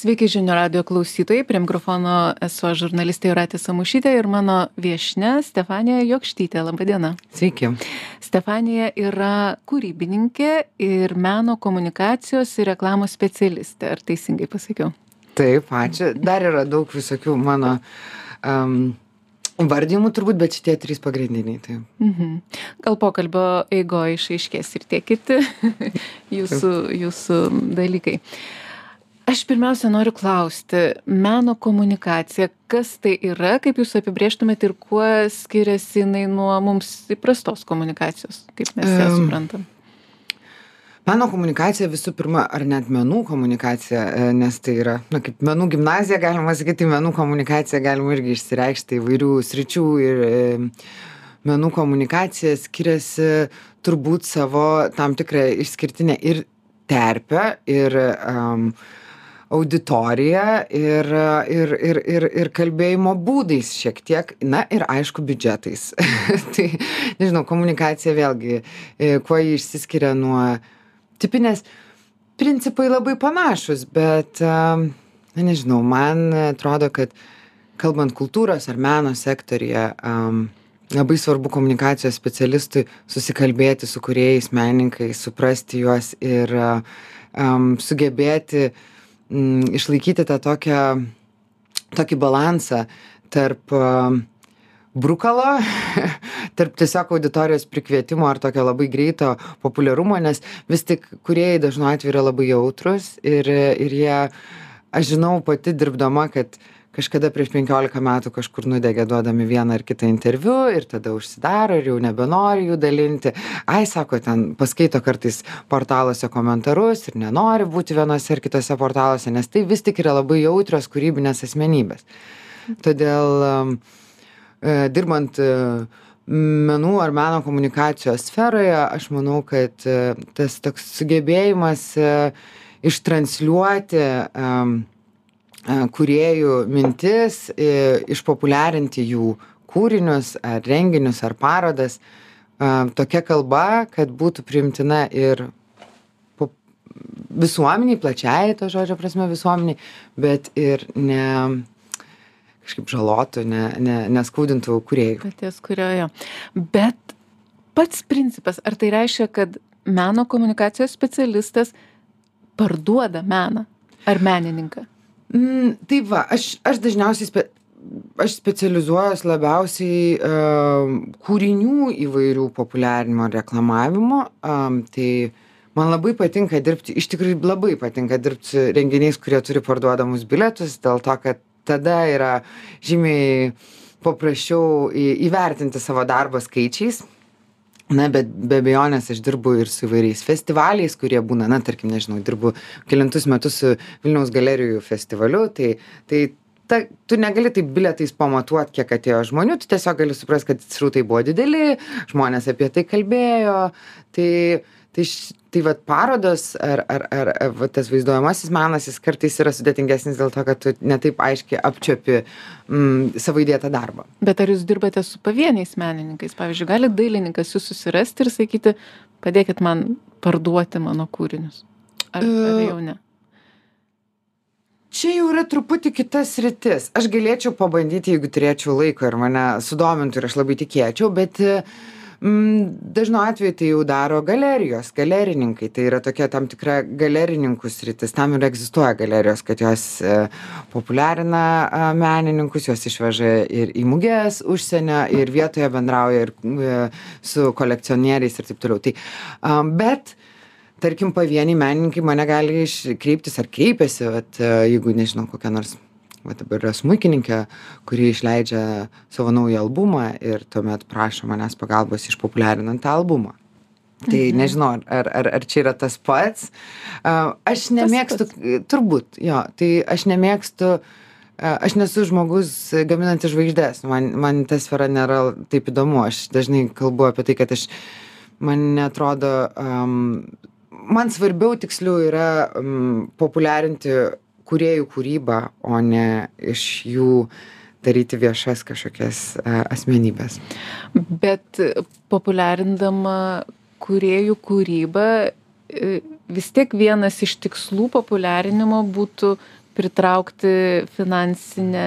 Sveiki žinių radio klausytojai, prie mikrofono esu žurnalistė Juratė Samušytė ir mano viešne Stefanija Jokštytė. Labadiena. Sveiki. Stefanija yra kūrybininkė ir meno komunikacijos ir reklamos specialistė. Ar teisingai pasakiau? Taip, ačiū. Dar yra daug visokių mano um, vardymų turbūt, bet šitie trys pagrindiniai. Taip. Mhm. Gal pokalbio eigoje išaiškės ir tie kiti jūsų, jūsų dalykai. Aš pirmiausia noriu klausti, meno komunikacija, kas tai yra, kaip jūs apibrieštumėte ir kuo skiriasi jinai nuo mums įprastos komunikacijos, kaip mes ją suprantam? Meno komunikacija visų pirma, ar net menų komunikacija, e, nes tai yra, na, kaip menų gimnazija, galima sakyti, menų komunikacija galima irgi išsireikšti įvairių sričių ir e, menų komunikacija skiriasi turbūt savo tam tikrą išskirtinę ir terpę, ir um, auditoriją ir, ir, ir, ir, ir kalbėjimo būdais šiek tiek, na ir aišku, biudžetais. tai, nežinau, komunikacija vėlgi, e, kuo ji išsiskiria nuo tipinės, principai labai panašus, bet, um, na nežinau, man atrodo, kad kalbant kultūros ar meno sektorija, um, labai svarbu komunikacijos specialistui susikalbėti su kuriejais, menininkais, suprasti juos ir um, sugebėti mm, išlaikyti tą tokią, tokį balansą tarp um, brukalo, tarp tiesiog auditorijos prikvietimo ar tokio labai greito populiarumo, nes vis tik kuriejai dažnu atveju yra labai jautrus ir, ir jie, aš žinau pati dirbdama, kad kažkada prieš 15 metų kažkur nudegė duodami vieną ar kitą interviu ir tada užsidaro ir jau nebenori jų dalinti. Ai, sako, ten paskaito kartais portaluose komentarus ir nenori būti vienose ar kitose portaluose, nes tai vis tik yra labai jautrios kūrybinės asmenybės. Todėl e, dirbant e, menų ar meno komunikacijos sferoje, aš manau, kad e, tas toks sugebėjimas ištransliuoti um, kuriejų mintis, išpopuliarinti jų kūrinius ar renginius ar parodas tokia kalba, kad būtų priimtina ir visuomeniai, plačiai to žodžio prasme visuomeniai, bet ir ne kažkaip žalotų, ne, ne, neskaudintų kuriejų. Paties kuriojo. Bet pats principas, ar tai reiškia, kad meno komunikacijos specialistas parduoda meną ar menininką? Mm, tai va, aš, aš dažniausiai spe, aš specializuojuos labiausiai um, kūrinių įvairių populiarinimo ir reklamavimo. Um, tai man labai patinka dirbti, iš tikrųjų labai patinka dirbti su renginiais, kurie turi parduodamus bilietus, dėl to, kad tada yra žymiai paprasčiau į, įvertinti savo darbą skaičiais. Na, bet be abejonės aš dirbu ir su įvairiais festivaliais, kurie būna, na, tarkim, nežinau, dirbu kelintus metus su Vilniaus galerijų festivaliu, tai, tai ta, tu negali taip bilietais pamatuoti, kiek atėjo žmonių, tu tiesiog gali suprasti, kad srautai buvo dideli, žmonės apie tai kalbėjo, tai, tai, š- tai vat parodos ar, ar, ar, va, tas vaizduojamasis menas, jis kartais yra sudėtingesnis dėl to, kad tu netaip aiškiai apčiopi mm, savo įdėtą darbą. Bet ar jūs dirbate su pavieniais menininkais? Pavyzdžiui, gali dailininkas jūs susirasti ir sakyti, padėkit man parduoti mano kūrinius. Ar, ar E, jau ne? Čia jau yra truputį kitas rytis. Aš galėčiau pabandyti, jeigu turėčiau laiko ir mane sudomintų ir aš labai tikėčiau, bet mm, dažnu atveju tai jau daro galerijos, galerininkai. Tai yra tokia tam tikra galerininkų sritis. Tam ir egzistuoja galerijos, kad jos e, populiarina menininkus, jos išveža ir į mugės užsienio, ir vietoje bendrauja ir e, su kolekcionieriais ir taip toliau. Tai, bet tarkim pavieniai menininkai mane gali kreiptis ar kreipiasi vat e, jeigu nežinau kokia nors va dabar yra smuikininkė kuri išleidžia savo naują albumą ir tuomet prašo manęs pagalbos išpopuliarinant tą albumą. Tai nežinau ar ar ar čia yra tas pats. Aš nemėgstu turbūt jo tai aš nemėgstu a, aš nesu žmogus gaminantis žvaigždes. Man man ta sfera nėra taip įdomu. Aš dažnai kalbu apie tai kad aš man neatrodo um, man svarbiau tiksliau yra um, populiarinti kūrėjų kūrybą, o ne iš jų daryti viešas kažkokias uh, asmenybės. Bet populiarindama kūrėjų kūrybą, e, vis tiek vienas iš tikslų populiarinimo būtų pritraukti finansinę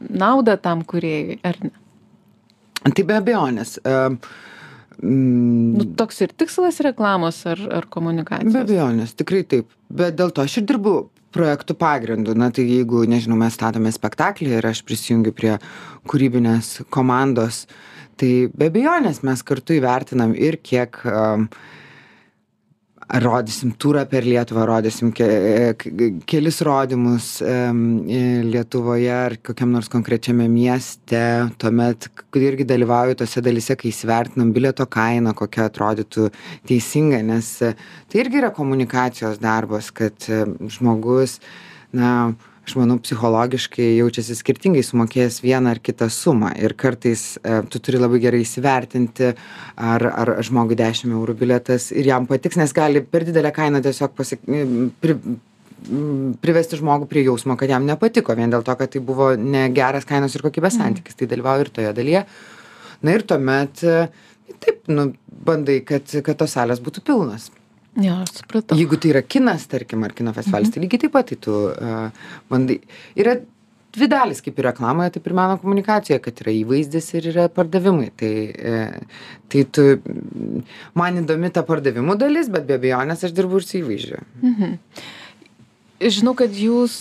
naudą tam kūrėjui, ar ne? Tai be abejonės. Uh, mm, nu, toks ir tikslas reklamos ar, ar komunikacijos? Be abejonės, tikrai taip. Bet dėl to aš ir dirbu projektų pagrindu. Na tai jeigu, nežinau, mes statome spektaklį ir aš prisijungiu prie kūrybinės komandos, tai be abejonės mes kartu įvertinam ir kiek um, rodysim turą per lietuvą rodysim ke kelis rodymus em lietuvoje ar kokiam nors konkrečiame mieste. Tuomet irgi dalyvauju tose dalyse kai įsivertinam bilieto kainą kokia atrodytų teisinga nes tai irgi yra komunikacijos darbas kad žmogus na aš manau psichologiškai jaučiasi skirtingai sumokėjęs vieną ar kitą sumą. Ir kartais e, tu turi labai gerai įsivertinti ar ar žmogui dešim eurų bilietas ir jam patiks nes gali per didelę kainą tiesiog pasak pri privesti žmogų prie jausmo kad jam nepatiko vien dėl to kad tai buvo negeras kainos ir kokybės mhm. santykis. Tai dalyvauju ir toje dalyje. Na ir tuomet e, taip nu bandai kad kad tos salės būtų pilnos Jo, aš supratau. Jeigu tai yra kinas, tarkim, ar kino festivalis, mhm. tai lygiai taip pat, tai tu uh, bandai. Yra dvi dalis, kaip ir reklamoje, taip ir meno komunikacijoje, kad yra įvaizdis ir yra pardavimai. Tai, uh, tai tu, man įdomi ta pardavimų dalis, bet be abejonės aš dirbu ir su įvaizdžiu. Mhm žinau kad jūs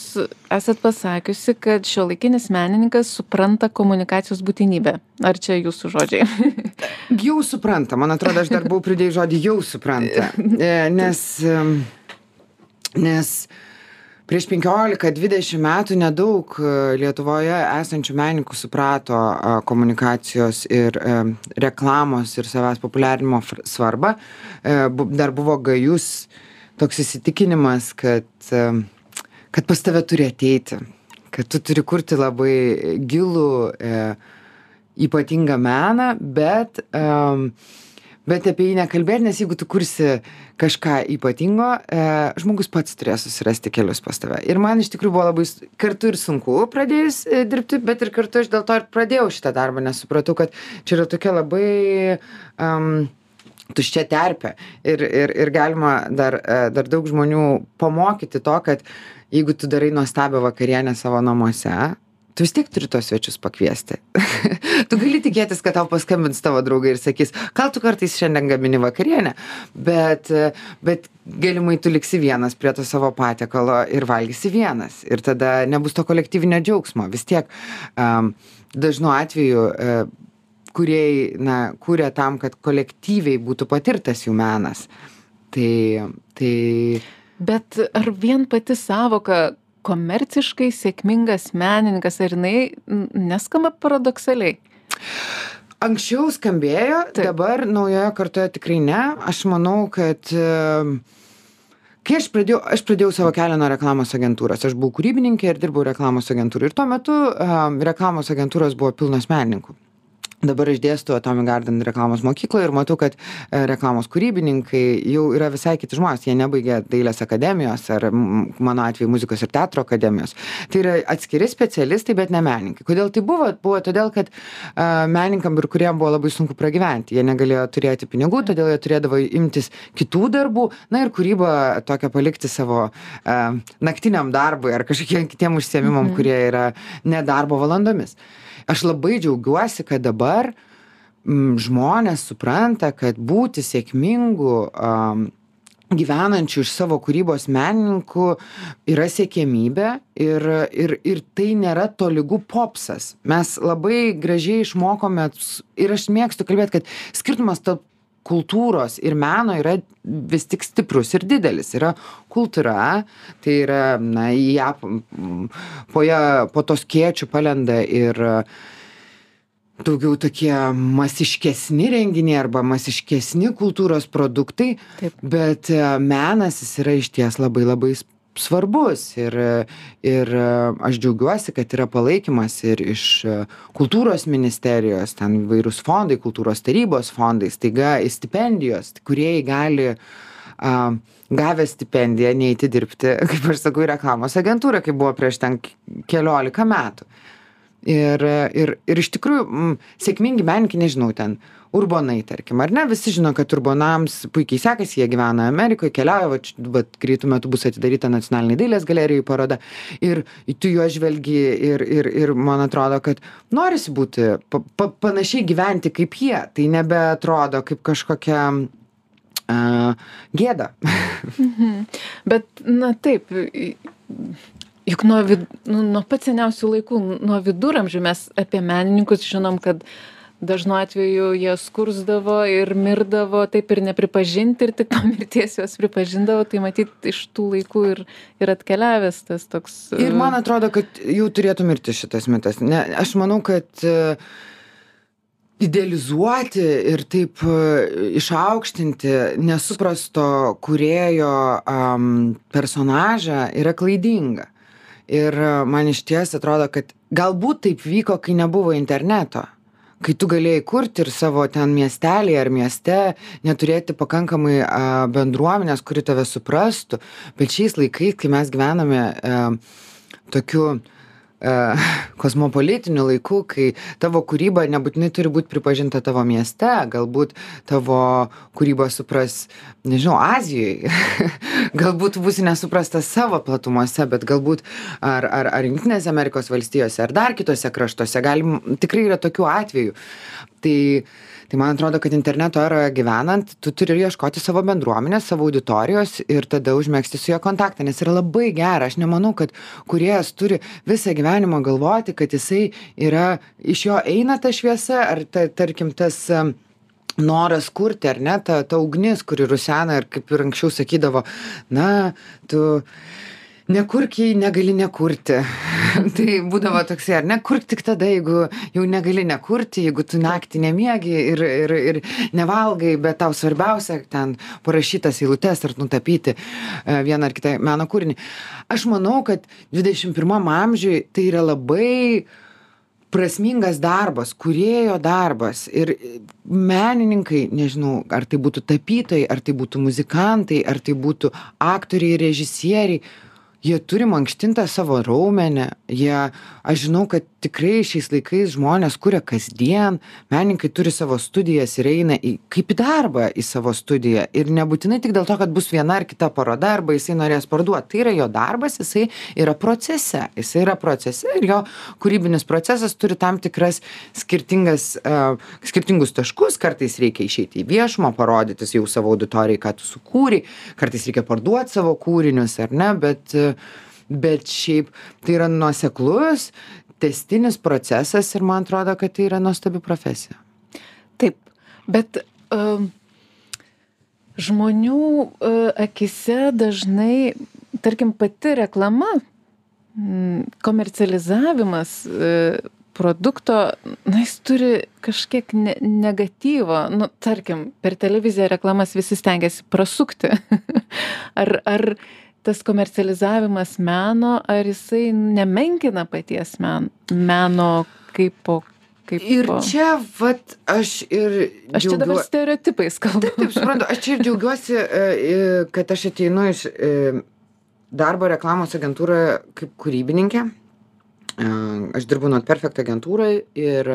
esat pasakiusi kad šiuolaikinis menininkas supranta komunikacijos būtinybę. Ar čia jūsų žodžiai? Jau supranta. Man atrodo aš dar buvau pridėjus žodį jau supranta. E, nes nes prieš penkiolika dvidešim metų nedaug e, lietuvoje esančių menininkų suprato komunikacijos ir e, reklamos ir savęs populiarinimo svarbą. Dar buvo gajus toks įsitikinimas, kad, kad pas tave turi ateiti, kad tu turi kurti labai gilų, e, ypatingą meną, bet, e, bet apie jį nekalbėti, nes jeigu tu kursi kažką ypatingo, e, žmogus pats turės susirasti kelius pas tave. Ir man iš tikrųjų buvo labai kartu ir sunku pradėjus e, dirbti, bet ir kartu aš dėl to ir pradėjau šitą darbą, nes supratau, kad čia yra tokia labai... Um, tuščia terpė. Ir ir ir galima dar e, dar daug žmonių pamokyti to kad jeigu tu darai nuostabią vakarienę savo namuose tu vis tiek turi tuos svečius pakviesti. Tu gali tikėtis kad tau paskambins tavo draugai ir sakys gal tu kartais šiandien gamini vakarienę? Bet bet galimai tu liksi vienas prie to savo patiekalo ir valgysi vienas. Ir tada nebus to kolektyvinio džiaugsmo. Vis tiek am dažnu atveju e, kūrėjai na kuria tam kad kolektyviai būtų patirtas jų menas tai tai bet ar vien pati sąvoka komerciškai sėkmingas menininkas ar jinai neskamba paradoksaliai Anksčiau skambėjo, Taip. dabar naujoje kartoje tikrai ne. Aš manau, kad kai aš pradėjau, aš pradėjau savo kelią nuo reklamos agentūros. Aš buvau kūrybininkė ir dirbau reklamos agentūrai. Ir tuo metu um, reklamos agentūros buvo pilnos menininkų dabar aš dėstau atomic garden reklamos mokykloj ir matau kad e, reklamos kūrybininkai jau yra visai kiti žmonės. Jie nebaigė dailės akademijos ar mano atveju muzikos ir teatro akademijos. Tai yra atskiri specialistai bet ne menininkai. Kodėl taip buvo? Buvo todėl kad a menininkam ir kūrėjam buvo labai sunku pragyventi. Jie negalėjo turėti pinigų todėl jie turėdavo imtis kitų darbų na ir kūrybą tokią palikti savo a naktiniam darbui ar kažkokiem kitiem užsiėmimam mhm. kurie yra ne darbo valandomis aš labai džiaugiuosi kad dabar m, žmonės supranta, kad būti sėkmingu um, gyvenančių iš savo kūrybos menininkų yra siekiamybė ir, ir, ir tai nėra tolygų popsas. Mes labai gražiai išmokome ir aš mėgstu kalbėti, kad skirtumas tarp kultūros ir meno yra vis tik stiprus ir didelis. Yra kultūra, tai yra, na, ją po, ją, po tos kiečių palenda ir daugiau tokie masiškesni renginiai arba masiškesni kultūros produktai, Taip. bet e, menas jis yra išties labai labai svarbus ir, ir aš džiaugiuosi, kad yra palaikymas ir iš kultūros ministerijos, ten vairūs fondai, kultūros tarybos fondai, staiga stipendijos, kuriejai gali uh, gavę stipendiją neiti dirbti, kaip aš sakau, į reklamos agentūrą, kaip buvo prieš ten keliolika metų. Ir, ir, ir iš tikrųjų m, sėkmingi menininkai, nežinau, ten urbonai tarkim ar ne? Visi žino kad urbonams puikiai sekasi jie gyvena amerikoj keliauja vat vat greitu metu bus atidaryta nacionalinėj dailės galerijoj paroda. Ir tu į juos žvelgi ir ir ir man atrodo kad norisi būti pa pa panašiai gyventi kaip jie. Tai nebeatrodo kaip kažkokia a gėda. Mhm. bet na taip juk nuo vid nu nuo pat seniausių laikų nuo viduramžių mes apie menininkus žinom kad dažnu atveju jie skursdavo ir mirdavo taip ir nepripažinti ir tik po mirties juos pripažindavo. Tai matyt iš tų laikų ir ir atkeliavęs tas toks ir man atrodo kad jau turėtų mirti šitas mitas. Ne aš manau kad e, idealizuoti ir taip e, išaukštinti nesuprasto kūrėjo um, personažą yra klaidinga. Ir e, man iš ties atrodo, kad galbūt taip vyko, kai nebuvo interneto kai tu galėjai kurti ir savo ten miestely ar mieste neturėti pakankamai a bendruomenės kuri tave suprastų. Bet šiais laikais kai mes gyvename a tokiu kosmopolitiniu laiku, kai tavo kūryba nebūtinai turi būti pripažinta tavo mieste, galbūt tavo kūryba supras, nežinau, Azijoje, galbūt būsi nesuprastas savo platumose, bet galbūt ar, ar, ar Junktinėse Amerikos valstijose, ar dar kitose kraštuose, galim, tikrai yra tokių atvejų. Tai tai man atrodo kad interneto eroje gyvenant tu turi ieškoti savo bendruomenės savo auditorijos ir tada užmegzti su ja kontaktą nes yra labai gera. Aš nemanau kad kūrėjas turi visą gyvenimą galvoti kad jisai yra iš jo eina ta šviesa ar ta tarkim tas noras kurti ar ne ta ta ugnis kuri rusena ir kaip ir anksčiau sakydavo na tu nekurk jei negali nekurti. Tai būdavo toksai ar ne kurk tik tada jeigu jau negali nekurti jeigu tu naktį nemiegi ir ir ir nevalgai bet tau svarbiausia ten parašyt tas eilutes ar nutapyti e, vieną ar kitą meno kūrinį. Aš manau kad dvidešim pirmam amžiuj tai yra labai prasmingas darbas kūrėjo darbas. Ir menininkai nežinau ar tai būtų tapytojai ar tai būtų muzikantai ar tai būtų aktoriai režisieriai jie turi mankštint tą savo raumenį jie aš žinau kad tikrai šiais laikais žmonės kuria kasdien menininkai turi savo studijas ir eina į kaip į darbą į savo studiją. Ir nebūtinai tik dėl to kad bus viena ar kita paroda arba jisai norės parduot. Tai yra jo darbas jisai yra procese. Jisai yra procese ir jo kūrybinis procesas turi tam tikras skirtingas a skirtingus taškus. Kartais reikia išeiti į viešumą parodytis jau savo auditorijai ką tu sukūrei. Kartais reikia parduot savo kūrinius ar ne? Bet bet šiaip tai yra nuoseklus tęstinis procesas ir man atrodo kad tai yra nuostabi profesija. Taip bet um, žmonių uh, akise dažnai tarkim pati reklama mm, komercializavimas uh, produkto na jis turi kažkiek ne negatyvo. Nu tarkim per televiziją reklamas visi stengiasi prasukti. Ar ar tas komercializavimas meno ar jisai nemenkina paties men meno kaipo kaip Ir čia, vat, aš ir... Aš čia dabar stereotipais kalbu. Taip, taip, suprantu, aš čia ir džiaugiuosi, e, e, kad aš ateinu iš e, darbo reklamos agentūroje kaip kūrybininkė. Aš dirbu Not Perfect agentūrai ir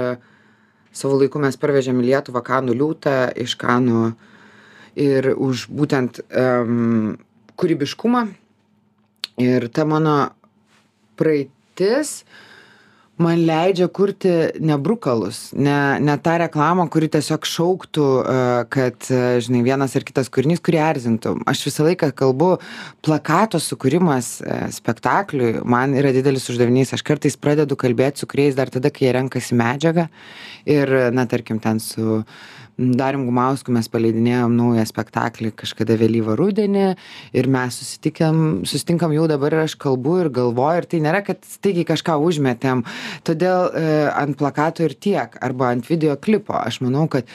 savo laiku mes parvežėm į Lietuvą Kanų liūtą iš Kanų ir už būtent um, kūrybiškumą. Ir ta mano praeitis man leidžia kurti ne brukalus ne ne tą reklamą kuri tiesiog šauktų e, kad e, žinai vienas ar kitas kūrinys kurį erzintų. Aš visą laiką kalbu plakato sukūrimas e, spektakliui man yra didelis uždavinys. Aš kartais pradedu kalbėt su kūrėjais dar tada kai jie renkasi medžiagą. Ir na tarkim ten su darium gumausku mes paleidinėjom naują spektaklį kažkada vėlyvą rudenį ir mes susitikę susitinkam jau dabar ir aš kalbu ir galvoju ir tai nėra kad staigiai kažką užmetėm. Todėl e, ant plakato ir tiek arba ant video klipo. Aš manau kad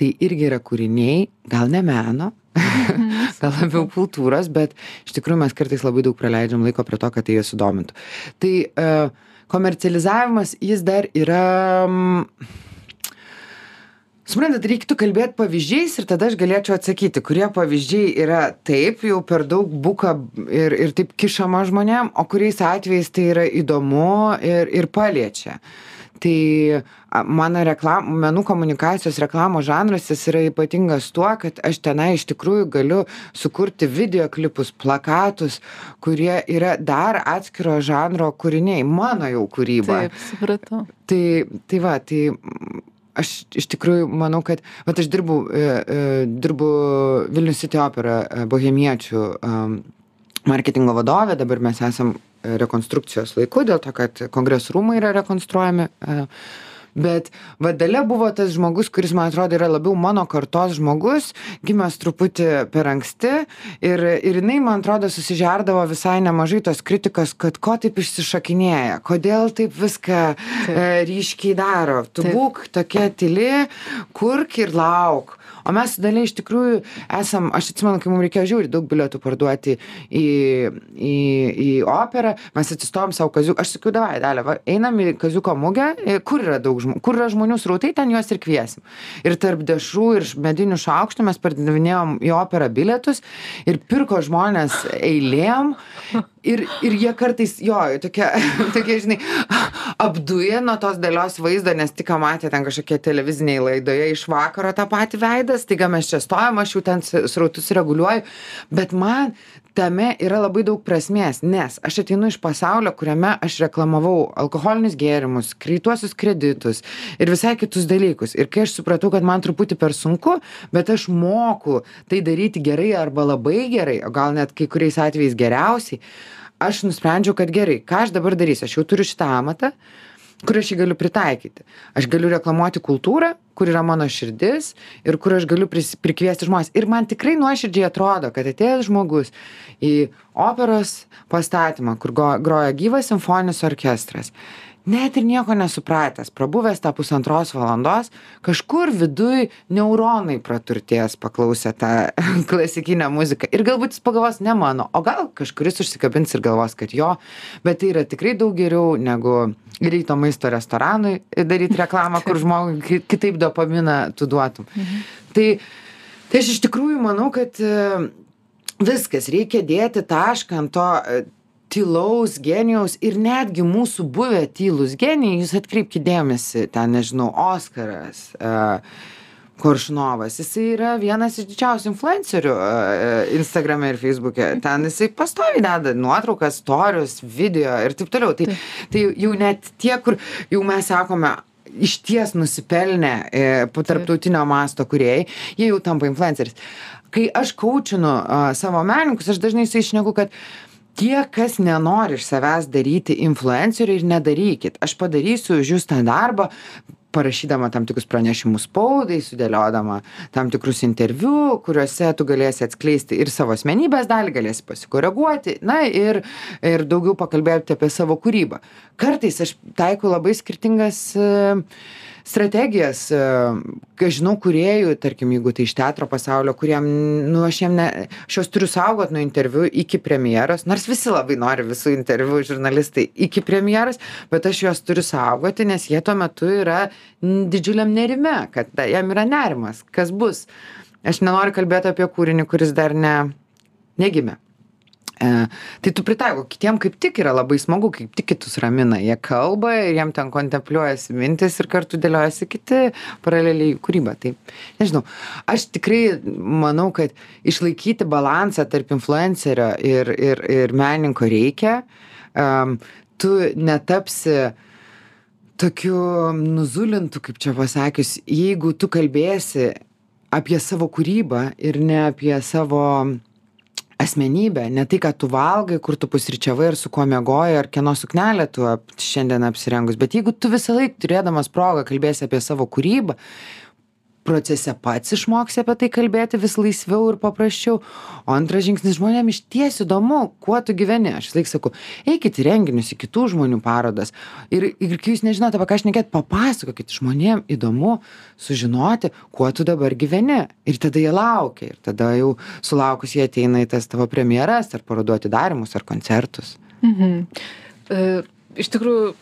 tai irgi yra kūriniai gal ne meno mhm. gal labiau kultūros bet iš tikrųjų mes kartais labai daug praleidžiam laiko prie to kad tai juos sudomintų. Tai e, komercializavimas jis dar yra suprantat reiktų kalbėt pavyzdžiais ir tada aš galėčiau atsakyti kurie pavyzdžiai yra taip jau per daug buka ir ir taip kišama žmonėm o kuriais atvejais tai yra įdomu ir ir paliečia tai mano reklam menų komunikacijos reklamos žanras jis yra ypatingas tuo kad aš tenai iš tikrųjų galiu sukurti video klipus plakatus kurie yra dar atskiro žanro kūriniai mano jau kūryba Taip, supratau. tai tai va tai aš iš tikrųjų manau kad vat aš dirbu e, e, dirbu vilnius city opera e, bohemiečių marketingo vadovė. Dabar mes esam rekonstrukcijos laiku dėl to kad kongresų rūmai yra rekonstruojami bet va dalia buvo tas žmogus kuris man atrodo yra labiau mano kartos žmogus gimęs truputį per anksti ir ir jinai man atrodo susižerdavo visai nemažai tos kritikos kad ko taip išsišokinėja kodėl taip viską e, ryškiai daro. Tu būk tokia tyli kurk ir lauk o mes su dalia iš tikrųjų esam aš atsimenu kai mum reikėjo žiauriai daug bilietų parduoti į į į operą mes atsistojom sau kaziuką aš sakiau davai dalia va einam į kaziuko mugę e, kur yra daug žmonių kur yra žmonių srautai ten juos ir kviesim. Ir tarp dešrų ir medinių šaukštų mes pardavinėjom į operą bilietus ir pirko žmonės eilėm ir ir jie kartais jo tokie tokie žinai apduję nuo tos dalios vaizdo nes tik matė ten kažkokie televizinėj laidoje iš vakaro tą patį veidą staiga mes čia stovim aš jau ten srautus reguliuoju. Bet man tame yra labai daug prasmės nes aš ateinu iš pasaulio kuriame aš reklamavau alkoholinius gėrimus greituosius kreditus ir visai kitus dalykus. Ir kai aš supratau kad man truputį per sunku bet aš moku tai daryti gerai arba labai gerai o gal net kai kuriais atvejais geriausiai aš nusprendžiau kad gerai ką aš dabar darysiu? Aš jau turiu šitą amatą kur aš jį galiu pritaikyti. Aš galiu reklamuoti kultūrą kur yra mano širdis ir kur aš galiu pris prikviesti žmones ir man tikrai nuoširdžiai atrodo kad atėjęs žmogus į operos pastatymą kur go groja gyvas simfoninis orkestras net ir nieko nesupratęs prabuvęs tą pusantros valandos kažkur viduj neuronai praturtės paklausę tą klasikinę muziką. Ir galbūt jis pagalvos ne mano o gal kažkuris užsikabins ir galvos kad jo bet tai yra tikrai daug geriau negu greito maisto restoranui daryt reklamą kur žmogui ki- kitaip dopaminą tu duotum. Tai tai aš iš tikrųjų manau kad e, viskas reikia dėti tašką ant to e, tylaus genijaus ir netgi mūsų buvę tylūs genijai jūs atkreipkit dėmesį ten nežinau oskaras e, koršunovas. Jisai yra vienas iš didžiausių influencerių e, instagrame ir feisbuke ten jisai pastoviai deda nuotraukas storius video ir taip toliau. Tai tai jau net tie kur jau mes sakome išties nusipelnę e, po tarptautinio masto kūrėjai jie jau tampa influenceriais. Kai aš kaučinu savo menininkus aš dažnai su jais šneku kad tie kas nenori iš savęs daryti influenceriu ir nedarykit aš padarysiu už jus tą darbą parašydama tam tikrus pranešimus spaudai sudėliodama tam tikrus interviu kuriuose tu galėsi atskleisti ir savo asmenybės dalį galėsi pasikoreguoti na ir ir daugiau pakalbėti apie savo kūrybą. Kartais aš taikau labai skirtingas strategijas e, kai aš žinau kūrėjų tarkim jeigu tai iš teatro pasaulio kuriem nu aš jiem ne aš juos turiu saugot nuo interviu iki premjeros nors visi labai nori visų interviu žurnalistai iki premjeros bet aš juos turiu saugoti nes jie tuo metu yra didžiuliam nerime kad jam yra nerimas kas bus. Aš nenoriu kalbėt apie kūrinį kuris dar ne negimė E, tai tu pritaiko kitiem kaip tik yra labai smagu kaip tik kitus ramina. Jie kalba ir jiem ten kontempliuojasi mintys ir kartu dėliojasi kiti paraleliai kūryba tai nežinau aš tikrai manau kad išlaikyti balansą tarp influencerio ir ir ir menininko reikia. Am, tu netapsi tokiu nuzulintu kaip čia pasakius jeigu tu kalbėsi apie savo kūrybą ir ne apie savo asmenybę ne tai ką tu valgai kur tu pusryčiavai ir su kuo miegojai ar kieno suknelę tu šiandien apsirengus bet jeigu tu visąlaik turėdamas progą kalbėsi apie savo kūrybą procese pats išmoksi apie tai kalbėti vis laisviau ir paprasčiau. O antras žingsnis žmonėm išties įdomu kuo tu gyveni. Aš visąlaik sakau eikit į renginius į kitų žmonių parodas. Ir ir kai jūs nežinot apie ką šnekėt papasakokit žmonėm įdomu sužinoti kuo tu dabar gyveni. Ir tada jie laukia. Ir tada jau sulaukus jie ateina į tas tavo premjeras ar parodų atidarymus ar koncertus. Mhm. E, Iš tikrųjų,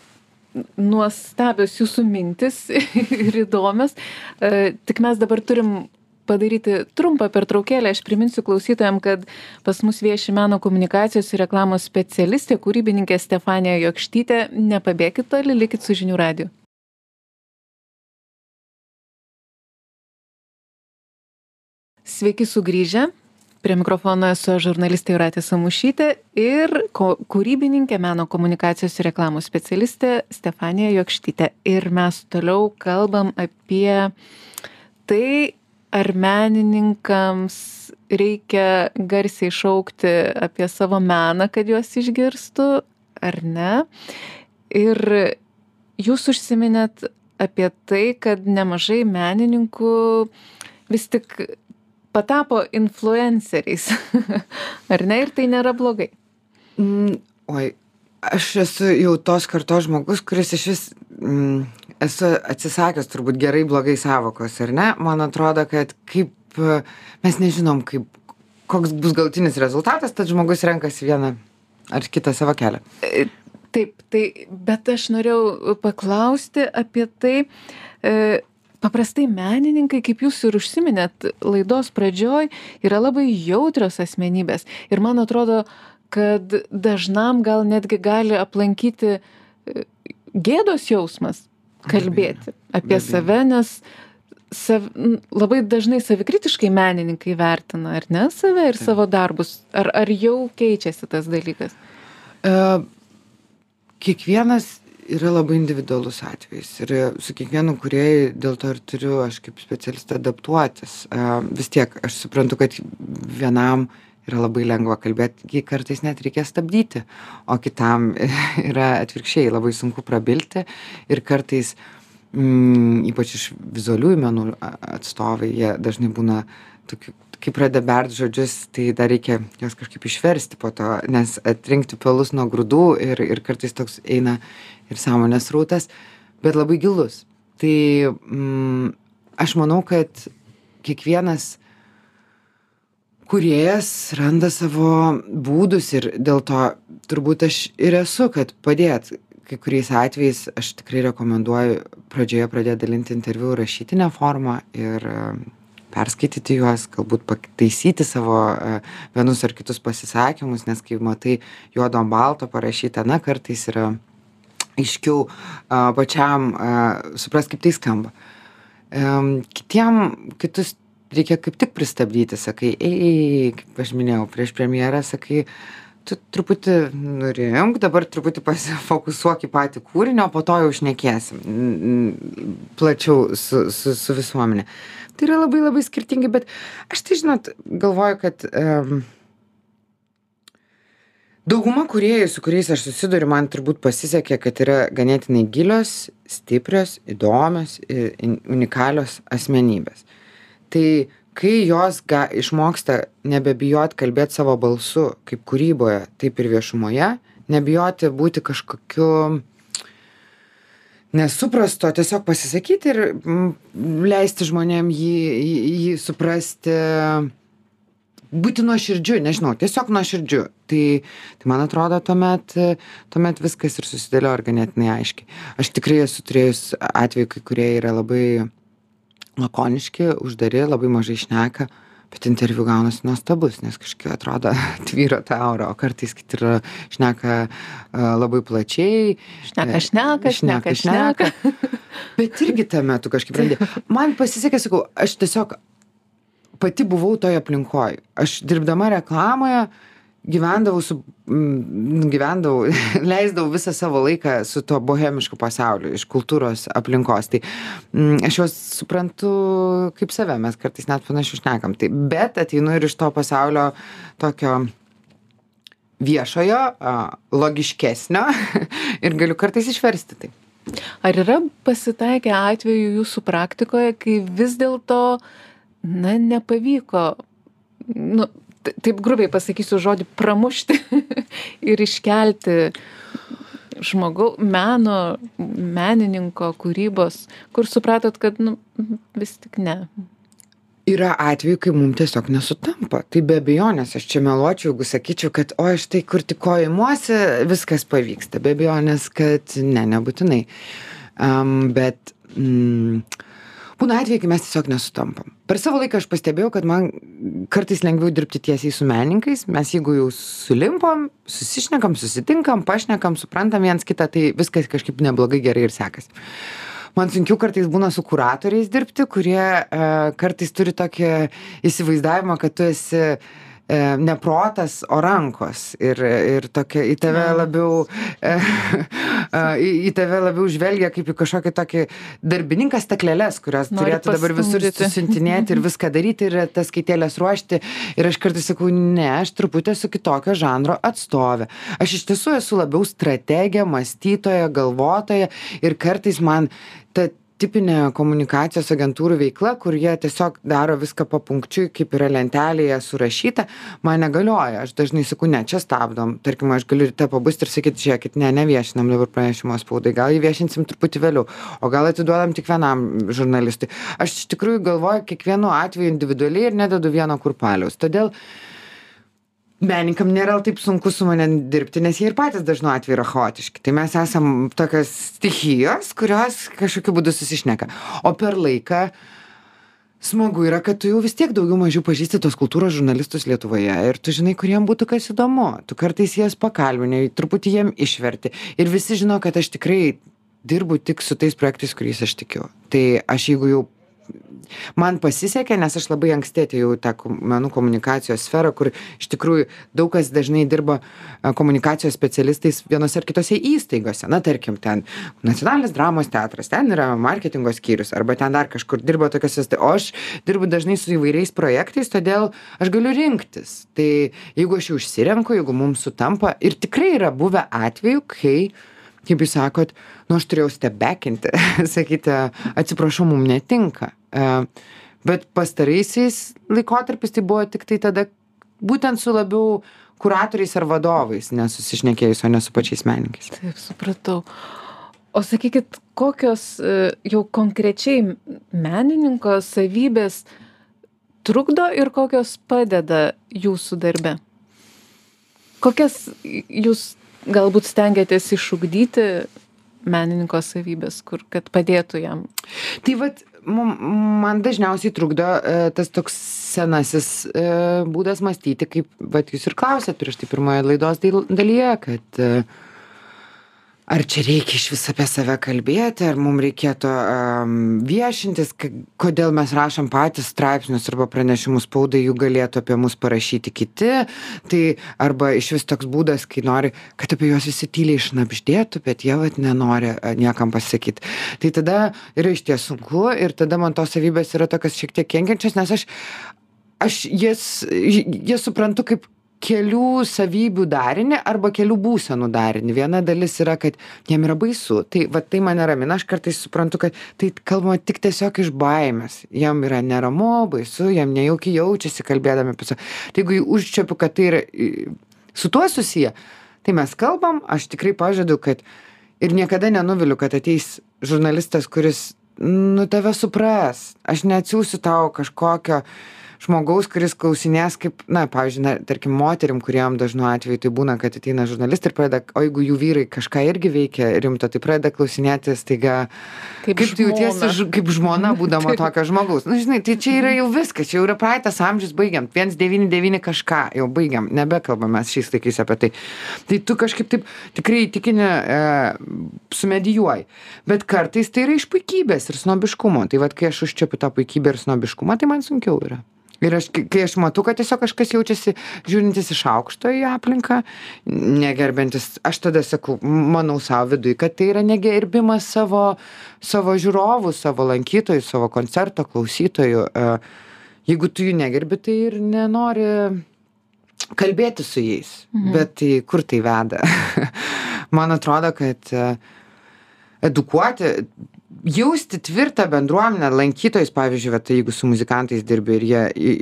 nuostabios jūsų mintis ir įdomios. E, tik mes dabar turim padaryti trumpą pertraukėlę. Aš priminsiu klausytojams, kad pas mus vieši meno komunikacijos ir reklamos specialistė, kūrybininkė Stefanija Jokštytė. Nepabėkit toli, likit su žinių radiju. Sveiki sugrįžę. Prie mikrofono esu žurnalistė Juratė Samušytė ir ko, kūrybininkė, meno komunikacijos ir reklamų specialistė Stefanija Jokštytė. Ir mes toliau kalbam apie tai, ar menininkams reikia garsiai šaukti apie savo meną, kad juos išgirstų, ar ne. Ir jūs užsiminėt apie tai, kad nemažai menininkų vis tik patapo influenceriais. Ar ne? Ir tai nėra blogai. Mm, oi, aš esu jau tos kartos žmogus, kuris iš vis mm, esu atsisakęs turbūt gerai blogai savokos, ar ne? Man atrodo, kad kaip mes nežinom, kaip, koks bus galtinis rezultatas, tad žmogus renkasi vieną ar kitą savo kelią. E, taip, tai, bet aš norėjau paklausti apie tai, e, paprastai menininkai kaip jūs ir užsiminėt laidos pradžioj yra labai jautrios asmenybės. Ir man atrodo kad dažnam gal netgi gali aplankyti e, gėdos jausmas kalbėti apie save nes sav labai dažnai savikritiškai menininkai vertina ar ne save ir savo darbus. Ar ar jau keičiasi tas dalykas? E, kiekvienas yra labai individualus atvejis. Ir su kiekvienu kūrėju dėl to ir turiu aš kaip specialistė adaptuotis. Vis tiek aš suprantu kad vienam yra labai lengva kalbėt jį kartais net reikia stabdyti o kitam yra atvirkščiai labai sunku prabilti. Ir kartais mm, ypač iš vizualiųjų menų atstovai jie dažnai būna tokių kai pradeda bert žodžius tai dar reikia juos kažkaip išversti po to nes atrinkti pelus nuo grūdų ir ir kartais toks eina ir sąmonės srautas bet labai gilus. Tai mm, aš manau kad kiekvienas kūrėjas randa savo būdus ir dėl to turbūt aš ir esu kad padėt. Kai kuriais atvejais aš tikrai rekomenduoju pradžioje pradėt dalinti interviu rašytine forma ir perskaityti juos galbūt pataisyti savo e, vienus ar kitus pasisakymus nes kai matai juodu ant balto parašyta na kartais yra aiškiau pačiam suprast kaip tai skamba. Kitiem kitus reikia kaip tik pristabdyti sakai ei ei kaip aš minėjau prieš premjerą sakai tu truputį nurimk dabar truputį pasifokusuok į patį kūrinį o po to jau šnekėsim plačiau su su su visuomene tai yra labai labai skirtingi bet aš tai žinot galvoju kad um, dauguma kūrėjų su kuriais aš susiduriu man turbūt pasisekė kad yra ganėtinai gilios stiprios įdomios ir unikalios asmenybės. Tai kai jos ga išmoksta nebebijot kalbėt savo balsu kaip kūryboje taip ir viešumoje nebijoti būti kažkokiu nesuprasto tiesiog pasisakyti ir leisti žmonėm jį, jį, suprasti, būti nuoširdžiu, nežinau, tiesiog nuoširdžiu. Tai, tai man atrodo, tuomet, tuomet viskas ir susidėlio ganėtinai aiškiai. Aš tikrai esu turėjus atveju, kai kurie yra labai lakoniški, uždari, labai mažai šneka. Bet interviu gaunasi nuostabus nes kažkaip atrodo tvyro ta aura o kartais kiti yra šneka labai plačiai šneka šneka šneka šneka bet irgi tame tu kažkaip randi man pasisekė sakau aš tiesiog pati buvau toj aplinkoj. Aš dirbdama reklamoje gyvendavau su mm, gyvendavau leisdavau visą savo laiką su tuo bohemišku pasauliu iš kultūros aplinkos. Tai mm, aš juos suprantu kaip save mes kartais net panašiai šnekam. Tai bet ateinu ir iš to pasaulio tokio viešojo logiškesnio ir galiu kartais išversti tai. Ar yra pasitaikę atvejų jūsų praktikoje, kai vis dėlto, na, nepavyko, nu, taip grubiai pasakysiu žodį pramušti ir iškelti žmogau meno menininko kūrybos kur supratot kad nu vis tik ne. Yra atvejų kai mum tiesiog nesutampa. Tai be abejonės aš čia meluočiau jeigu sakyčiau kad oi štai kur tik ko imuosi viskas pavyksta. Be abejonės kad ne nebūtinai. Am bet mm būna atvejai kai mes tiesiog nesutampam. Per savo laiką aš pastebėjau kad man kartais lengviau dirbti tiesiai su menininkais. Mes jeigu jau sulimpam susišnekam susitinkam pašnekam suprantam viens kitą tai viskas kažkaip neblogai gerai ir sekasi. Man sunkiau kartais būna su kuratoriais dirbti kurie e, kartais turi tokį įsivaizdavimą kad tu esi e, ne protas, o rankos. Ir, ir tokia, į tave labiau, e, e, į, į tave labiau žvelgia kaip į kažkokį tokį darbininką staklelės, kurios Nori turėtų dabar visur susintinėti ir viską daryti ir tas skaitėlės ruošti. Ir aš kartais sakau, ne, aš truputį esu kitokio žanro atstovė. Aš iš tiesų esu labiau strategė, mąstytoja, galvotoja ir kartais man ta tipinė komunikacijos agentūrų veikla, kur jie tiesiog daro viską papunkčiui, kaip yra lentelėje surašyta, man negalioja. Aš dažnai sakau, ne, čia stabdom. Tarkim, aš galiu ryte pabusti ir sakyti, žiūrėkit, ne, neviešinam dabar pranešimo spaudai, gal įviešinsim truputį vėliau, o gal atiduodam tik vienam žurnalistui. Aš iš tikrųjų galvoju kiekvienu atveju individualiai ir nededu vieno kurpaliaus. Todėl menininkam nėra taip sunku su manim dirbti, nes jie ir patys dažnu atveju yra chaotiški. Tai mes esam tokios stichijos, kurios kažkokiu būdu susišneka. O per laiką smagu yra, kad tu jau vis tiek daugiau mažiau pažįsti tos kultūros žurnalistus Lietuvoje ir tu žinai, kuriem būtų kas įdomu. Tu kartais jas pakalbinai, truputį jiem išverti. Ir visi žino, kad aš tikrai dirbu tik su tais projektais, kuriais aš tikiu. Tai aš jeigu jau man pasisekė, nes aš labai anksti atėjau į tą menų komunikacijos sferą, kur iš tikrųjų daug kas dažnai dirba e, komunikacijos specialistais vienose ar kitose įstaigose. Na, tarkim, ten nacionalinis dramos teatras, ten yra marketingo skyrius, arba ten dar kažkur dirba tokiose, o aš dirbu dažnai su įvairiais projektais, todėl aš galiu rinktis. Tai jeigu aš jau užsirenku, jeigu mums sutampa, ir tikrai yra buvę atvejų, kai kaip jūs sakot, nu aš turėjau stebekinti, sakyti, atsiprašau, mums netinka. E, Bet pastaraisiais laikotarpis tai buvo tik tai tada būtent su labiau kuratoriais ar vadovais nesusišnekėjus, o ne su pačiais menininkais. Taip, supratau. O sakykit, kokios e, jau konkrečiai menininko savybės trukdo ir kokios padeda jūsų darbe? Kokias jūs galbūt stengiatės išugdyti menininko savybės, kur kad padėtų jam? Tai mum- man dažniausiai trukdo e, tas toks senasis e, būdas mąstyti, kaip vat, jūs ir klausėt prieš tai pirmoje laidos dal- dalyje, kad e, ar čia reikia iš vis apie save kalbėti, ar mums reikėtų um, viešintis, kodėl mes rašom patys straipsnius arba pranešimus spaudai, jų galėtų apie mus parašyti kiti. Tai arba iš vis toks būdas, kai nori, kad apie juos visi tyliai išnapždėtų, bet jie vat nenori niekam pasakyti. Tai tada yra iš ties sunku ir tada man tos savybės yra tokios šiek tiek kenkiančios, nes aš, aš jas, jas suprantu kaip kelių savybių darinį arba kelių būsenų darinį. Viena dalis yra, kad jiem yra baisu. Tai, va, tai mane ramina, aš kartais suprantu, kad tai kalbama tik tiesiog iš baimės. Jiem yra neramu, baisu, jiem nejaukiai jaučiasi kalbėdami apie save. Tai jeigu užčiapiu, kad tai yra su tuo susiję, tai mes kalbam, aš tikrai pažadu, kad ir niekada nenuviliu, kad ateis žurnalistas, kuris, nu, tave supras. Aš neatsiųsiu tau kažkokio žmogaus, kuris klausinės, kaip, na, pavyzdžiui, na, tarkim, moterim, kuriem dažnu atveju tai būna, kad ateina žurnalistai ir pradeda, o jeigu jų vyrai kažką irgi veikia rimto, tai pradeda klausinėti staiga, Kaip kaip tu jautiesi ž- kaip žmona, būdama tokio žmogaus. Na, žinai, tai čia yra jau viskas, čia jau yra praeitas amžius, baigiam. 199 kažką, jau baigiam, nebekalbam mes šiais laikais apie tai. Tai tu kažkaip taip tikrai įtikinę e, sumedijuoji. Bet kartais tai yra iš puikybės ir snobiškumo. Tai vad, kai aš užčiapiu tą puikybę ir snobiškumą, tai man sunkiau yra. Ir aš, kai- aš matau, kad tiesiog kažkas jaučiasi žiūrintis iš aukšto į aplinką, negerbintis, aš tada sakau, manau savo vidui, kad tai yra negerbimas savo, savo žiūrovų, savo lankytojų, savo koncerto klausytojų. E, Jeigu tu jų negerbi, tai ir nenori kalbėti su jais. Mhm. Bet tai kur tai veda? Man atrodo, kad e, edukuoti, jausti tvirtą bendruomenę, lankytojus, pavyzdžiui, vat, jeigu su muzikantais dirbi ir jie į,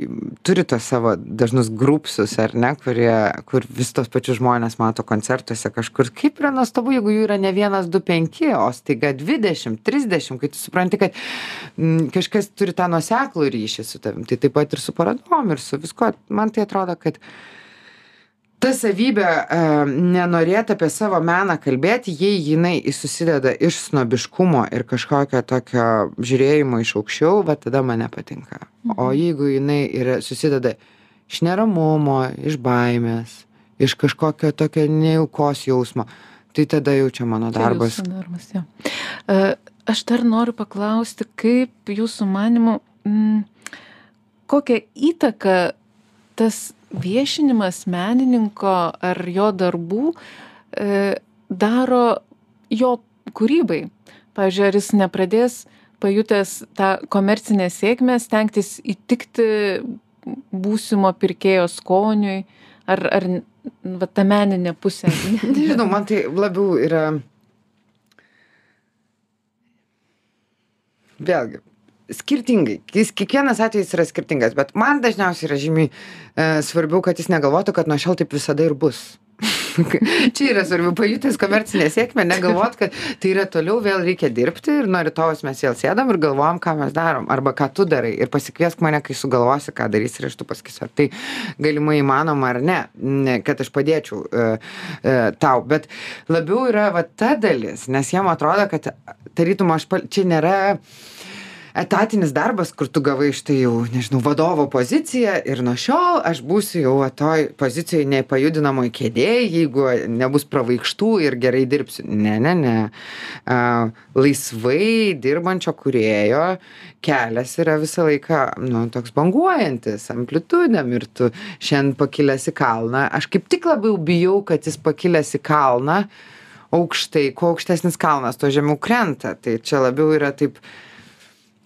turi tos savo dažnus grupsus, ar ne, kurie, kur vis tos pačius žmonės mato koncertuose kažkur. Kaip yra nuostabu, jeigu jų yra ne vienas, du, penki, o staiga 20, 30, kai tu supranti, kad m, kažkas turi tą nuseklų ryšį su tavim. Tai taip pat ir su parodom, ir su visko. Man tai atrodo, kad ta savybė e, nenorėti apie savo meną kalbėti, jei jinai susideda iš snobiškumo ir kažkokio tokio žiūrėjimo iš aukščiau, va tada man nepatinka. O jeigu jinai yra, susideda iš neramumo, iš baimės, iš kažkokio tokio nejaukos jausmo, tai tada jau čia mano Čia darbas. jūsų darbas, jo. E, aš dar noriu paklausti, kaip jūsų manimu, m, kokią įtaką tas viešinimas menininko ar jo darbų e, daro jo kūrybai. Pavyzdžiui, ar jis nepradės pajutęs tą komercinę sėkmę stengtis įtikti būsimo pirkėjo skoniui, ar, ar va, ta meninė pusė? Nežinau, man tai labiau yra. Vėlgi, skirtingai. Jis, kiekvienas atvejis yra skirtingas, bet man dažniausiai yra žymiai e, svarbiau, kad jis negalvotų, kad nuo šiol taip visada ir bus. Čia yra svarbu pajutęs komercinę sėkmę, negalvot, kad tai yra toliau vėl reikia dirbti ir nuo rytojus mes vėl sėdam ir galvojam, ką mes darom, arba ką tu darai ir pasikviesk mane, kai sugalvosi, ką darys ir aš tu pasakysiu, ar tai galimai įmanoma ar ne, kad aš padėčiau uh, uh, tau, bet labiau yra va ta dalis, nes jam atrodo, kad tarytum aš, čia nėra uh, etatinis darbas kur tu gavai štai jau nežinau vadovo poziciją ir nuo šiol aš būsiu jau va toj pozicijoj nepajudinamoj kėdėj jeigu nebus pravaikštų ir gerai dirbsiu. Ne ne ne. A, laisvai dirbančio kūrėjo kelias yra visą laiką nu toks banguojantis amplitudėm ir tu šiandien pakilęs į kalną. Aš kaip tik labiau bijau kad jis pakilęs į kalną aukštai kuo aukštesnis kalnas tuo žemiau krenta. Tai čia labiau yra taip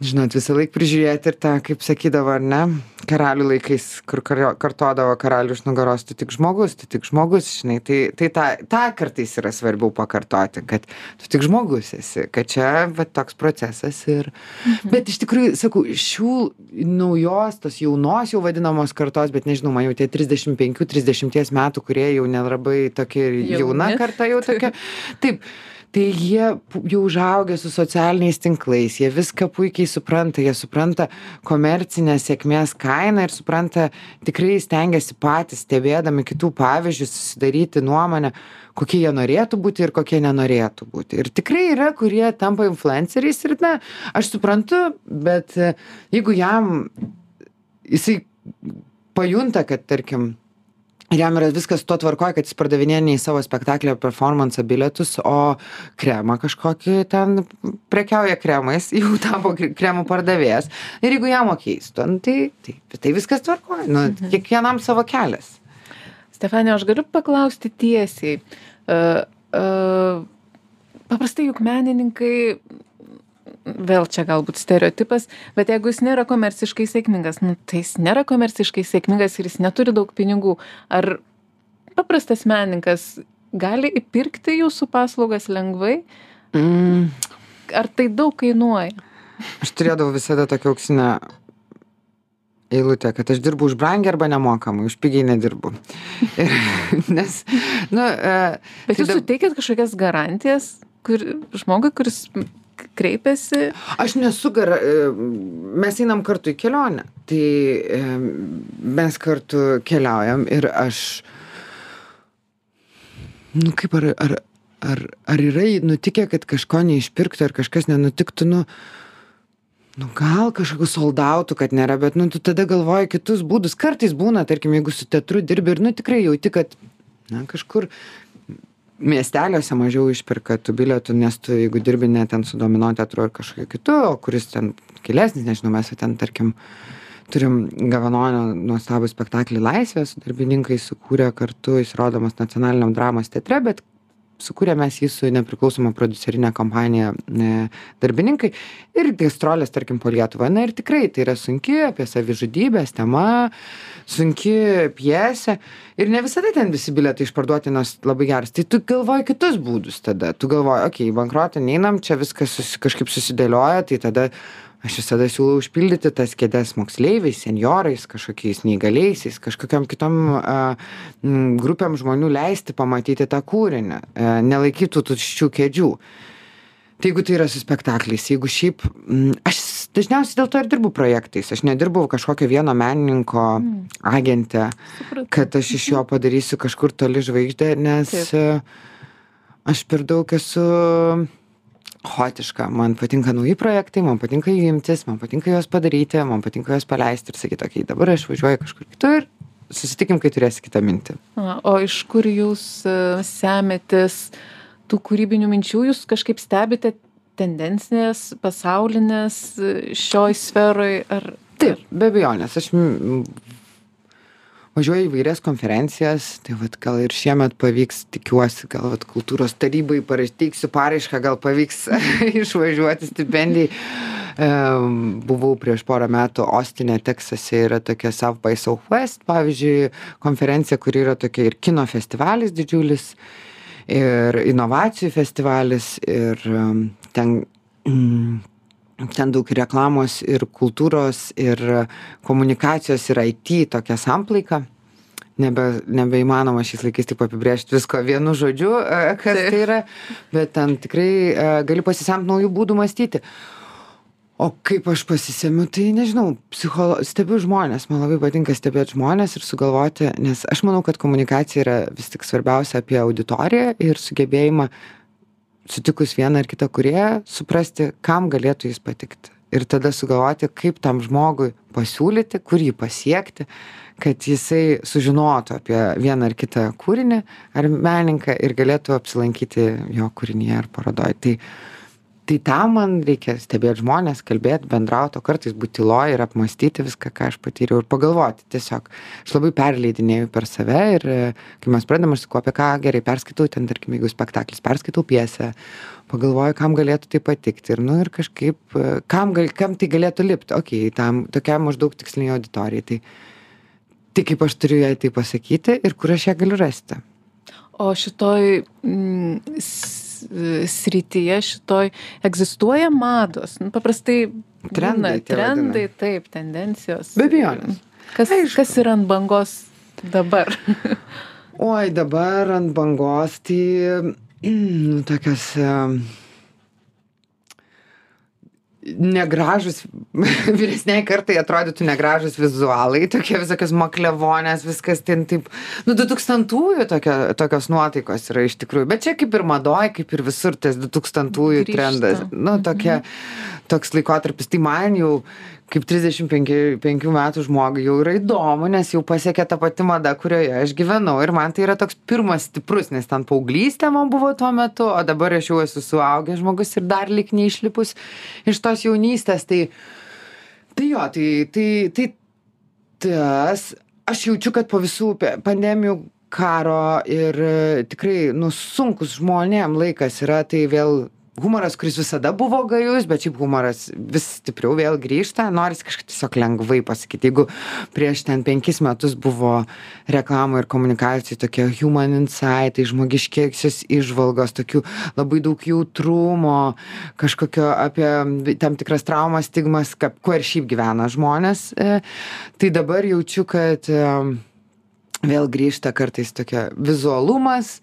žinot visąlaik prižiūrėti ir tą kaip sakydavo ar ne karalių laikais kur kario kartodavo karaliui už nugaros tu tik žmogus tu tik žmogus žinai tai tai tą tą kartais yra svarbiau pakartoti kad tu tik žmogus esi kad čia va toks procesas ir Mhm. bet iš tikrųjų sakau šių naujos tos jaunos jau vadinamos kartos bet nežinau man jau tie trisdešim penkių trisdešimties metų kurie jau nelabai tokia ir jauna karta jau tokia taip tai jie jau užaugę su socialiniais tinklais jie viską puikiai supranta jie supranta komercinę sėkmės kainą ir supranta tikrai stengiasi patys stebėdami kitų pavyzdžius susidaryti nuomonę kokie jie norėtų būti ir kokie nenorėtų būti. Ir tikrai yra kurie tampa influenceriais ir na aš suprantu bet e, jeigu jam jisai pajunta kad tarkim ir jam yra viskas su tuo tvarkoj kad jis pardavinėja ne į savo spektaklį ar performansą bilietus o kremą kažkokį ten prekiauja kremais jau tapo kre- kremų pardavėjas. Ir jeigu jam tuo nu tai tai tai viskas tvarkoj nu kiekvienam savo kelias. Stefanija, aš galiu paklausti tiesiai. Uh, uh, paprastai juk menininkai, vėl čia galbūt stereotipas, bet jeigu jis nėra komerciškai sėkmingas, nu, tai jis nėra komerciškai sėkmingas ir jis neturi daug pinigų. Ar paprastas menininkas gali įpirkti jūsų paslaugas lengvai? mm. Ar tai daug kainuoja? aš turėdavau visada tokią auksinę eilutę kad aš dirbu už brangiai arba nemokamai už pigiai nedirbu ir, nes nu e, Bet tai jūs dab- suteikėt kažkokias garantijas kur, žmogui, kuris kreipiasi Aš nesu gar... e, Mes einam kartu į kelionę. Tai e, mes kartu keliaujam ir aš... Nu kaip ar... ar Ar, ar yra nutikę, kad kažko neišpirktų, ar kažkas nenutiktų, nu, nu gal kažkokių soldautų, kad nėra, bet, nu, tu tada galvoji kitus būdus. Kartais būna, tarkim, jeigu su teatru dirbi ir, nu, tikrai jauti, kad, na, kažkur miesteliuose mažiau išperka tų bilietų, nes tu, jeigu dirbi ne ten su domino teatru ar kažkokiu kitu, o kuris ten kilesnis, nežinau, mes jau ten, tarkim, turim Gavanonio nuostabų spektaklį Laisvė, su darbininkais sukūrė kartu, jis rodomas nacionaliniam dramos teatre, bet sukūrė mes jį su nepriklausoma producerinė kompanija e, darbininkai ir gastrolės, tarkim, po Lietuvą. Na ir tikrai tai yra sunki apie savižudybės tema, sunki pjesė ir ne visada ten visi bilietai išparduoti, nors labai geras. Tai tu galvoji kitus būdus tada. Tu galvoji, okei, okay, bankrotą neinam, čia viskas susi, kažkaip susidėlioja, tai tada aš visada siūlau užpildyti tas kėdes moksleiviais, senjorais, kažkokiais neįgaliaisiais, kažkokiam kitom a, m, grupėm žmonių leisti pamatyti tą kūrinį, a, nelaikytų tuščių kėdžių. Tai jeigu tai yra su spektakliais, jeigu šiaip, m, aš dažniausiai dėl to ir dirbu projektais, aš nedirbau kažkokio vieno menininko agente, Supratau. kad aš iš jo padarysiu kažkur toli žvaigždę, nes Taip. e, aš per daug esu chaotiška. Man patinka nauji projektai, man patinka jų imtis, man patinka juos padaryti, man patinka juos paleisti ir sakyti, okei, dabar aš važiuoju kažkur kitur, susitikim, kai turėsi kitą mintį. O iš kur jūs e, semetės tų kūrybinių minčių, jūs kažkaip stebite tendencinės pasaulinės šioj sferoj ar Taip, be abejonės. Aš važiuoju į vairias konferencijas, tai vat, gal ir šiemet pavyks, tikiuosi, gal vat, kultūros tarybai teiksiu paraišką, gal pavyks išvažiuoti stipendijai. Buvau prieš porą metų Ostinė, Teksase, yra tokia South by Southwest, pavyzdžiui, konferencija, kur yra tokia ir kino festivalis didžiulis, ir inovacijų festivalis, ir ten mm, ten daug ir reklamos ir kultūros ir komunikacijos ir it tokia samplaika. Nebe nebeįmanoma šiais laikais taip apibrėžt visko vienu žodžiu e, kas tai yra bet ten tikrai e, gali pasisemt naujų būdų mąstyti. O kaip aš pasisemiu tai nežinau psicholo stebiu žmones man labai patinka stebėt žmones ir sugalvoti nes aš manau kad komunikacija yra vis tik svarbiausia apie auditoriją ir sugebėjimą sutikus vieną ar kitą kūrėją suprasti kam galėtų jis patikti. Ir tada sugalvoti kaip tam žmogui pasiūlyti kur jį pasiekti kad jisai sužinotų apie vieną ar kitą kūrinį ar menininką ir galėtų apsilankyti jo kūrinyje ar parodoj. Tai tai tam man reikia stebėt žmones kalbėt bendraut o kartais būt tyloj ir apmąstyti viską ką aš patyriau ir pagalvoti. Tiesiog aš labai perleidinėju per save ir kai mes pradedam aš sakau apie ką gerai perskaitau ten tarkim jeigu spektaklis perskaitau pjesę. Pagalvoju kam galėtų tai patikti ir nu ir kažkaip kam gal kam tai galėtų lipt. Okei tam tokiai maždaug tikslinei auditorijai. Tai tai kaip aš turiu jai tai pasakyti ir kur aš ją galiu rasti. O šitoj mm, srityje šitoj egzistuoja mados nu paprastai Trendai būna trendai taip tendencijos Be abejonės. kas Aišku. kas yra ant bangos dabar Oi, dabar ant bangos tai mm, tokios negražus, vyresniai kartai atrodytų negražus vizualai, tokie visokios maklevonės, viskas ten taip, nu, 2000-ųjų tokio, tokios nuotaikos yra iš tikrųjų, bet čia kaip ir madoj, kaip ir visur tas 2000-ųjų Grįžta. trendas, nu, tokia, toks laikotarpis, tai man jau kaip 35 metų žmogui jau yra įdomu, nes jau pasiekė ta pati mada, kurioje aš gyvenau. Ir man tai yra toks pirmas stiprus, nes ten paauglystė man buvo tuo metu, o dabar aš jau esu suaugęs žmogus ir dar lik neišlipus iš tos jaunystės, tai, tai jo, tai, tai, tai tas, aš jaučiu, kad po visų pandemijų karo ir e, tikrai, nu, sunkus žmonėm laikas yra, tai vėl humoras, kuris visada buvo gajus, bet šiaip humoras vis stipriau vėl grįžta, norisi kažkaip tiesiog lengvai pasakyti. Jeigu prieš ten penkis metus buvo reklamų ir komunikacijų tokie human insight, tai žmogiškiesios išvalgos, tokių labai daug jautrumo, kažkokio apie tam tikras traumas, stigmas, kaip, kuo ir šiaip gyvena žmonės, e, tai dabar jaučiu, kad e, vėl grįžta kartais tokia vizualumas,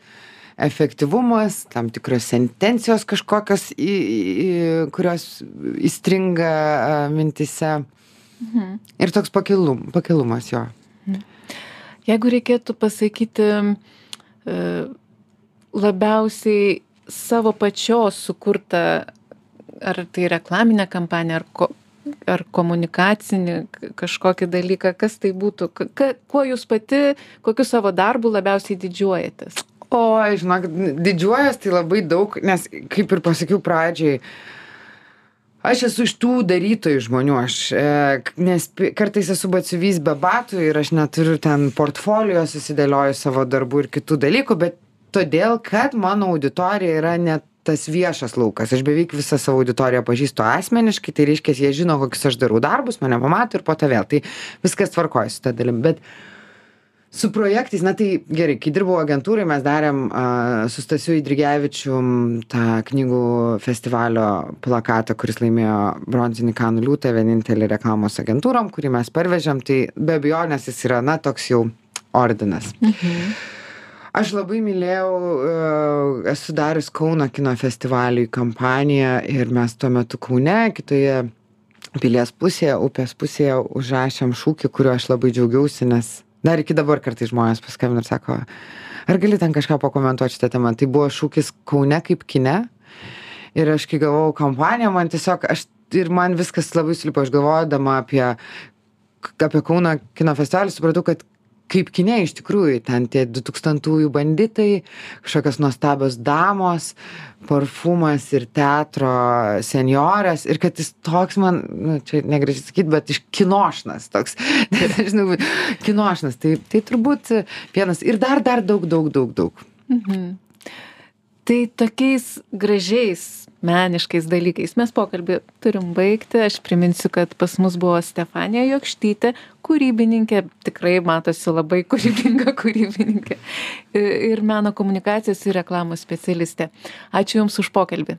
efektyvumas, tam tikros sentencijos kažkokios, į, į, kurios įstringa mintise. Mhm. Ir toks pakilum, pakilumas jo. Jeigu reikėtų pasakyti e, labiausiai savo pačios sukurtą, ar tai reklaminę kampaniją, ar, ko, ar komunikacinį kažkokį dalyką, kas tai būtų, ka, kuo jūs pati, kokiu savo darbu labiausiai didžiuojatės? Oi, žinok, didžiuojas tai labai daug, nes kaip ir pasakiau pradžiai, aš esu iš tų darytojų žmonių, aš, e, nes kartais esu batsiuvys be batų ir aš neturiu ten portfolio susidėlioju savo darbų ir kitų dalykų, bet todėl, kad mano auditorija yra net tas viešas laukas. Aš beveik visą savo auditoriją pažįstu asmeniškai, tai reiškia, jie žino, kokius aš darau darbus, mane pamato ir po to vėl. Tai viskas tvarkoja su tą dalim. Bet su projektais na tai gerai kai dirbau agentūroj mes darėm a, su stasiu eidrigevičium tą knygų festivalio plakatą kuris laimėjo bronzinį kanų liūtą vienintelė reklamos agentūrom kurį mes parvežėm. Tai be abejonės jis yra na toks jau ordinas. Aš labai mylėjau e, esu darius kauno kino festivaliui kampaniją ir mes tuo metu kaune kitoje pilies pusėje upės pusėje užrašėm šūkį kuriuo aš labai džiaugiausi nes dar iki dabar kartais žmonės paskambina ir sako ar gali ten kažką pakomentuot šitą temą? Tai buvo šūkis kaune kaip kine. Ir aš kai gavau kampaniją man tiesiog aš ir man viskas labai sulipo. Aš galvodama apie apie kauno kino festivalį supratau kad kaip kine iš tikrųjų ten tie du tūkstantųjų banditai kažkokios nuostabios damos parfumas ir teatro senjorės ir kad jis toks man nu čia negražiai sakyt bet iš kinošnas toks. Nežinau kinošnas tai tai turbūt vienas. Ir dar dar daug daug daug daug. Mhm. Tai tokiais gražiais meniškais dalykais mes pokalbį turim baigti. Aš priminsiu, kad pas mus buvo Stefanija Jokštytė, kūrybininkė, tikrai matosi labai kūrybinga kūrybininkė ir meno komunikacijos ir reklamos specialistė. Ačiū Jums už pokalbį.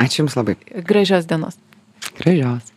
Ačiū Jums labai. Gražios dienos. Gražios.